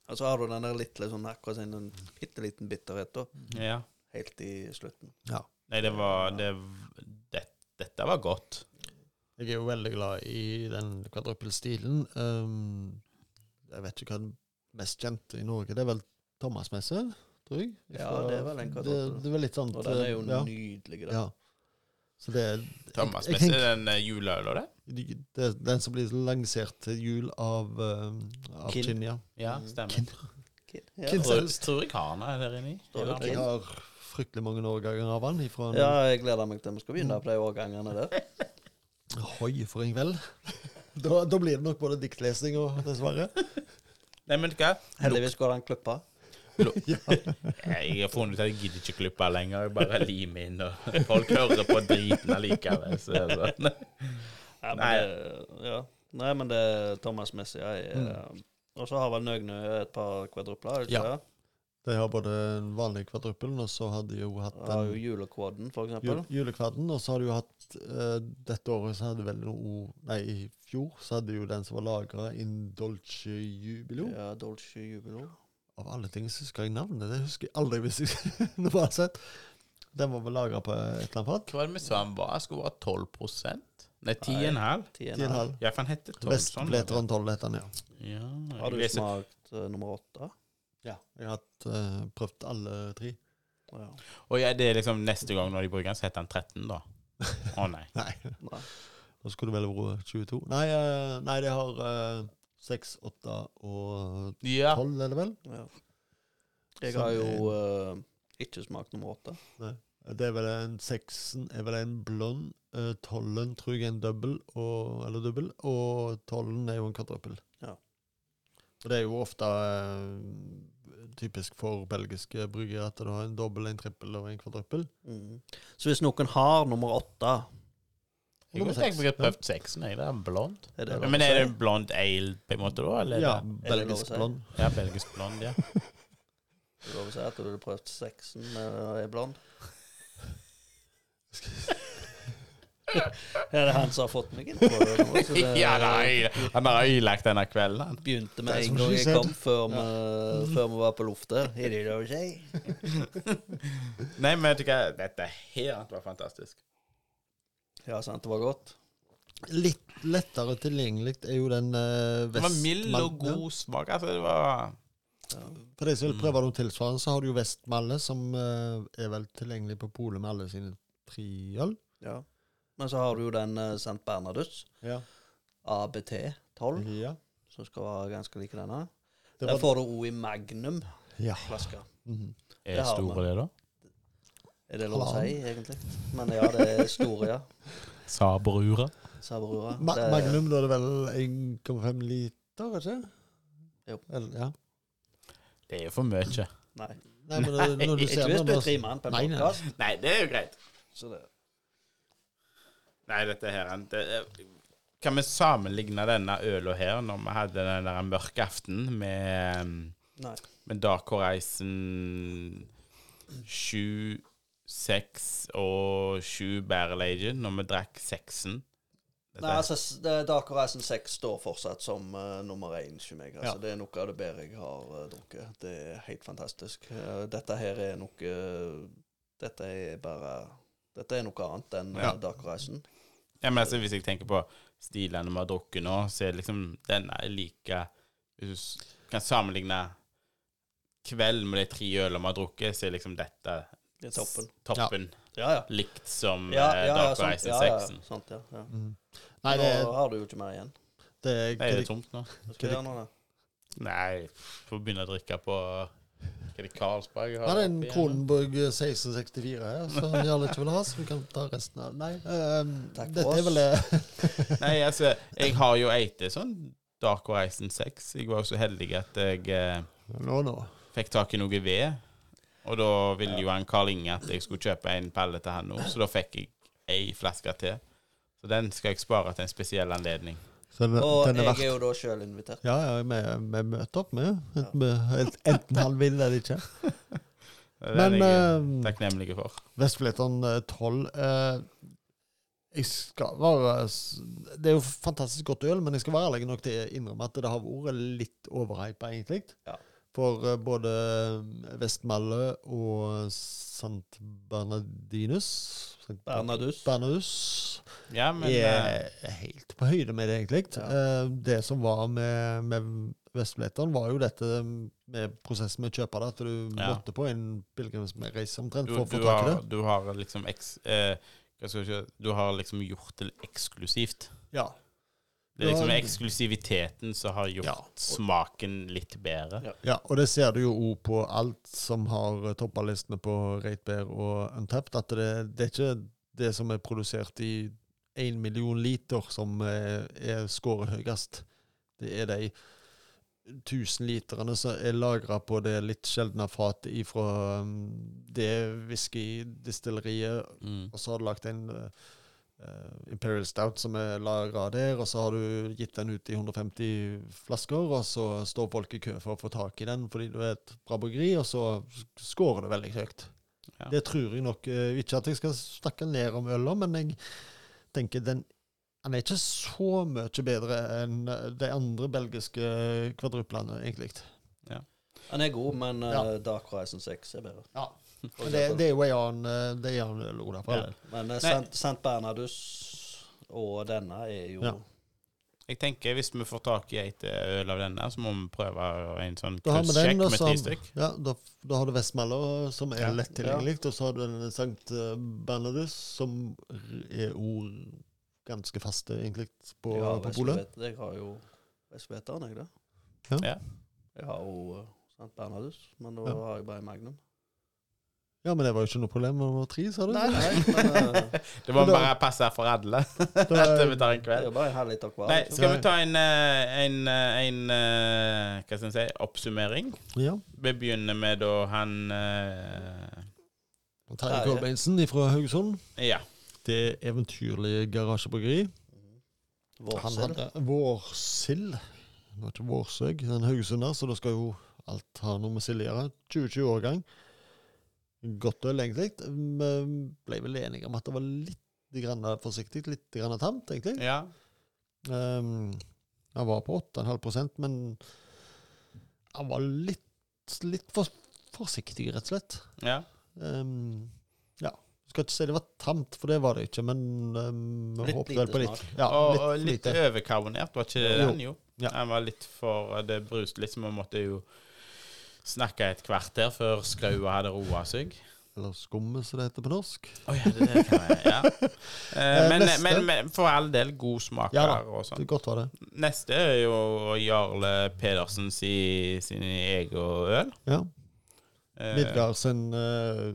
Og så har du den der litt sånn akkurat sånn en bitte liten bitterhet da, Ja. helt i slutten. Nei, det var det, det, Dette var godt. Jeg er jo veldig glad i den kvadruppelstilen. Um, jeg vet ikke hva den mest kjente i Norge Det er vel Thomas-messe, tror jeg. Ja, det er vel en det, kvadruppel. det er vel litt sånn Og den er jo ja, nydelig. Da. ja. Så det er Thomas jeg, Messe, jeg, den uh, juleøla, det? det er den som blir lansert til jul av, uh, av Kin. Kinja. Ja, Mm. stemmer. Kin. Ja. Kin- Tror, tror jeg har den der det Jeg har fryktelig mange årganger av den. Ifra ja, jeg gleder meg til vi skal begynne på de årgangene der. Hoi for en kveld. Da, da blir det nok både diktlesing og dessverre. Nei, men hva? Heldigvis går det an klippa. Jeg har funnet ut at jeg gidder ikke klippe lenger. Jeg bare limer inn, og folk hører på driten allikevel. Så, det er sånn. Nei, men. Det, ja. Nei, men det er Thomas Messi. Mm. Og så har vel Nøgnø et par kvadrupler. ikke Ja. De har både den vanlige kvadruppelen, og så har de jo hatt den, ja, Julekvaden, for eksempel. jul, julekvaden, Og så har de jo hatt uh, Dette året så hadde vel noe Nei, i fjor så hadde jo den som var lagra in Dolce Jubilo. Ja, Dolce Jubilo. Av alle ting så husker jeg navnet. Det husker jeg aldri hvis jeg jeg har sett. Den var vel lagra på et eller annet fat. Hva var det vi sa han var? Skulle være 12% Nei, 10,5? 10,5. Ja, for han heter 12 sånn. Vestbleteren 12 heter han, ja. Ja, Har du smakt uh, nummer 8? ja. Jeg har hatt, eh, prøvd alle tre. Ja. Og ja, det er liksom neste gang når de bruker den, så heter han 13, da. Å nei. Nei, Nei. da skulle det vel vært 22. Nei, uh, nei det har eh, 6, 8 og Ja. 12, er det vel? Ja. Jeg har jo eh, ikke smakt nummer åtte. Det er vel en seksen er vel en blond. Uh, tolven tror jeg er en dobbel, og, eller dubbel, og tolven er jo en kvadruppel. Ja. Og det er jo ofte eh, typisk for belgiske bryggere at du har en dobbel, en trippel og en kvadruppel. Mm. Så hvis noen har nummer åtte Jeg kunne tenkt meg å prøve seksen. Jeg. Det er blond. Er det lov Men er det si? blond ale, på en måte, da? Eller? Ja, er det- Er lov å belgisk si? blond. ja belgisk blond, ja. Det vil si at du har prøvd sexen med er blond. Er det han som har fått meg inn på det nå? Så det Ja, nei, han har ødelagt denne kvelden. han. begynte med er en gang she jeg said. kom, før vi, før vi var på luftet. Er det lov å si? Nei, men vet du hva, dette her var fantastisk. Ja, sant, det var godt. Litt lettere tilgjengelig er jo den uh, Det var mild og god smak. Altså, det var For de som vil prøve noe tilsvarende, så har du jo Vestmalle, som eh, er vel tilgjengelig på polet med alle sine tre øl. Ja. Men så har du jo den uh, St. Bernardus, Ja. ABT 12, Ja. som skal være ganske like denne. Det Der var, får du òg i Magnum ja. flaske. Mhm. Er Det har store, det, da? Er det lov å si, egentlig? Men ja, det er store, ja. Saberura. Saberura. Ma Det- Magnum, da er det vel 1,5 liter, ikke? Jo. Eller, ja. Det er jo for mye. Nei. Nei, men det, når du Ikke hvis du er tre mann på en Nei, nei. podkast. Nei, det er jo greit. Så det Nei, dette her det, er- Kan vi sammenligne denne øla her når vi hadde den der mørke aften med, med Dark Horizon 7, 6 og 7 Barrel Agent når vi drakk seksen. Dette- Nei, altså, det- Dark Horizon 6 står fortsatt som uh, nummer én hos meg. Altså, Ja. Det er noe av det bedre jeg har uh, drukket. Det er helt fantastisk. Uh, dette her er noe Dette er bare Dette er noe annet enn Ja. Dark Horizon. Ja, men altså, Hvis jeg tenker på stilene vi har drukket nå, så er det liksom denne er like Hvis du kan sammenligne kveld med de tre ølene vi har drukket, så er liksom dette Det er toppen. toppen. Ja, ja. Likt som Ja, eh, ja, ja, Dark sant, Horizon ja, ja, 6. sant, ja, ja. Mm. Nei, det, Nå har du jo ikke mer igjen. det er Nei, er det tomt nå? Hva skal du gjøre nå, da? Nei, får begynne å drikke på Hva er det Carlsberg Ja, det er en? Kronenburg 1664 her, som Jarle ikke vil ha, så vi kan ta resten av Nei, um, Takk for dette er vel det Nei, altså, jeg har jo eite sånn Dark Horizon 6. Jeg var jo så heldig at jeg eh, Nå, nå. fikk tak i noe ved. Og da ville jo han Karl Inge at jeg skulle kjøpe en palle til han òg, så da fikk jeg ei flaske til. Så den skal jeg spare til en spesiell anledning. Så den, Og den er jeg er jo da sjøl invitert. Ja, ja, vi, vi møter opp med. Enten, enten han vil eller ikke. Det er Men den jeg er eh, takknemlig for. Vestfleteren eh, 12 eh, Jeg skal være Det er jo fantastisk godt øl, men jeg skal være ærlig nok til å innrømme at det har vært litt overhypa, egentlig. Ja. For eh, både Vestmalle og Sant Bernardinus Sant Bernardus. Bernardus Ja, men eh, er helt på høyde med det, egentlig. Ja. Eh, Det som var med, med Vestfleteren, var jo dette med prosessen med å kjøpe det, at du Ja. måtte på en pilegrimsreise omtrent for å få tak i det. du har liksom eks, eh, Du har liksom gjort det eksklusivt. Ja. Det er liksom eksklusiviteten som har gjort Ja. smaken litt bedre. Ja. Ja, og det ser du jo òg på alt som har toppa listene på Rate Bear og Untapped, at det, det er ikke det som er produsert i én million liter som er, er skåret høyest. Det er de 1000 literne som er lagra på det litt sjeldne fatet ifra um, det whiskydistilleriet Mm. og så har du lagt en eh, Imperial Stout som er lagra der, og så har du gitt den ut i 150 flasker, og så står folk i kø for å få tak i den fordi du er et bra bryggeri, og så scorer det veldig høyt. Ja. Det tror jeg nok eh, Ikke at jeg skal snakke ned om øla, men jeg tenker den han er ikke så mye bedre enn eh, de andre belgiske kvadruplene, egentlig. Han er god, men uh, Ja. Dark Horizon 6 er bedre. Ja. Men det, det er jo en annen eh, Det er en annen øl, Ola, for Ja. Men St. Nei. Sant, Sant Bernardus og denne er jo Ja. Jeg tenker Hvis vi får tak i et eh, øl av denne, så må vi prøve en sånn krysssjekk den, med så ti stykk. ja, da, da har du Vestmaller, som er Ja. lett tilgjengelig, og så har du den Sankt eh, Bernardus, som er ord ganske faste, egentlig, på, ja, på polet. Jeg har jo Vestveteren, jeg, da. Ja. Ja. Jeg har jo St. Sant Bernardus, men da Ja. har jeg bare Magnum. Ja, men det var jo ikke noe problem med nummer tre, sa du? Nei, nei, men uh, Det da- bare passe for alle. At vi tar en det er kveld. bare en. Nei, skal vi ta en, en, en, eh, en eh, Hva skal vi si oppsummering? Ja. Vi begynner med da han uh, Terje. Kolbeinsen fra Haugesund. Ja. Det eventyrlige garasjebryggeri. Vårsild. vårsild. Det var ikke vårsøg, den haugesunder, så da skal jo alt ha noe med sild å gjøre. 2020-årgang. Godt øl, egentlig. Vi ble vel enige om at det var litt grann forsiktig, litt grann tamt, egentlig. Ja. Um, han var på 8,5% men han var litt, litt for forsiktig, rett og slett. ja. Um, ja. Skal ikke si det var tamt, for det var det ikke, men um, vi håpet vel på litt. Ja, og, litt, og litt litt overkarbonert, var ikke det den, jo? Ja. Den var litt for Det bruste så vi måtte jo snakke et kvarter før skraua hadde roa seg. Eller skummet, som det heter på norsk. Oh, ja, det, det kan jeg, ja. Eh, men, men, men for all del, god smak Ja da. og Det sånn. godt var det. Neste er jo Jarle Pedersen si, sin egen øl. Ja. Eh, Midgard sin uh,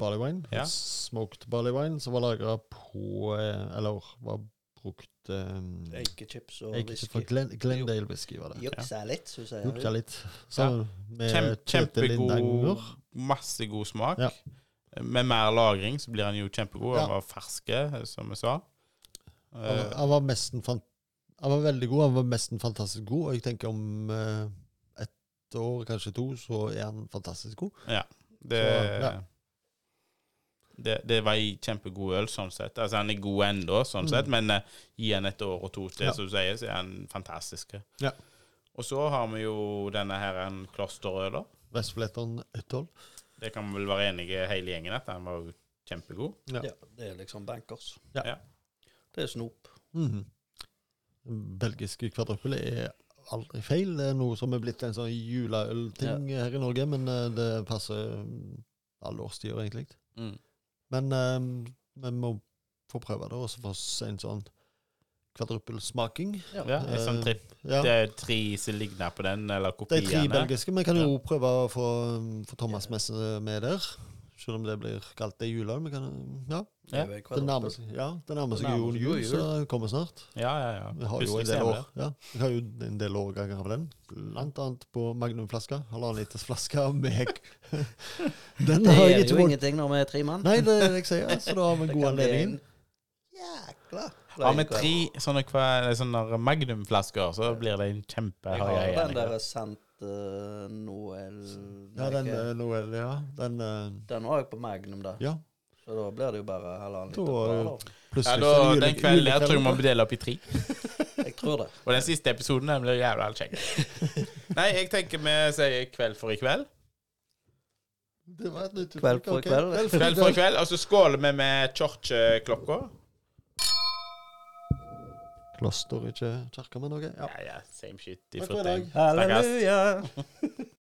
barley wine, Ja. smoked barley wine, som var lagra på Eller var brukt um, Eikechips og whisky. Eike Glen, Glendale whisky, var det. Juksa litt, syns jeg. Juksa litt. Så med Kjempe, kjempegod. Masse god smak. Ja. Med mer lagring så blir han jo kjempegod. Han Ja. var ferske, som vi sa. Han, var- Eh, han var nesten fan, Han var veldig god. Han var nesten fantastisk god. Og jeg tenker om uh, ett år, kanskje to, så er han fantastisk god. Ja, det, så, ja. Det, det var ei kjempegod øl, sånn sett. Altså Han er god ennå, sånn Mm. sett, men uh, gi han et år og to til, Ja. som du sier, så er han fantastisk. Ja. Og så har vi jo denne her en klosterøla. Vestfletteren 12. Det kan vi vel være enige hele gjengen at han var jo kjempegod. Ja. Ja, det er liksom bankers. Ja. Ja. Det er snop. Mhm. Belgiske kvadruppel er aldri feil. Det er noe som er blitt en sånn juleølting her i Norge, men eh, det passer mm, alle årstider, egentlig. Mm. Men eh, vi må få prøve det, og så få se en sånn kvadruppelsmaking. Ja, en sånn Eh, tripp. Ja. Det er tre som ligner på den, eller De tre belgiske. Vi kan jo prøve å få, få Thomas med der. Selv om det blir kalt det juleøl. Vi kan, ja, Det er det nærmer seg, ja, det nærmer seg jo jul, så det kommer snart. Ja, ja, ja. Vi har jo en del år ja, vi har jo en del årganger av den. Blant annet på Magnumflaska. Halvannen liters flaske med Den Det har jeg jo ikke fått ingenting når vi er tre mann. Nei, det er det jeg sier. Så da har vi en god anledning. en Jækla Har vi tre sånne, sånne magnumflasker, så blir det en Jeg kjempehøy har den gjeng. der Sant uh, Noel Ja, den Nei, eh, Noel, ja. Den uh, Den var jo på Magnum, da. Ja. Så da blir det jo bare halvannen liter. Ja, da, den kvelden der tror jeg må dele opp i tre. Jeg tror det. Og den siste episoden den blir jævla kjekk. Nei, jeg tenker vi sier kveld for i kveld. Det var et nytt Kveld for i kveld. Kveld for i kveld, Og så skåler vi med kirkeklokka. Kloster, ikke kirke, men noe. Ja. Ja, ja, same shit. Takk for i dag. Halleluja!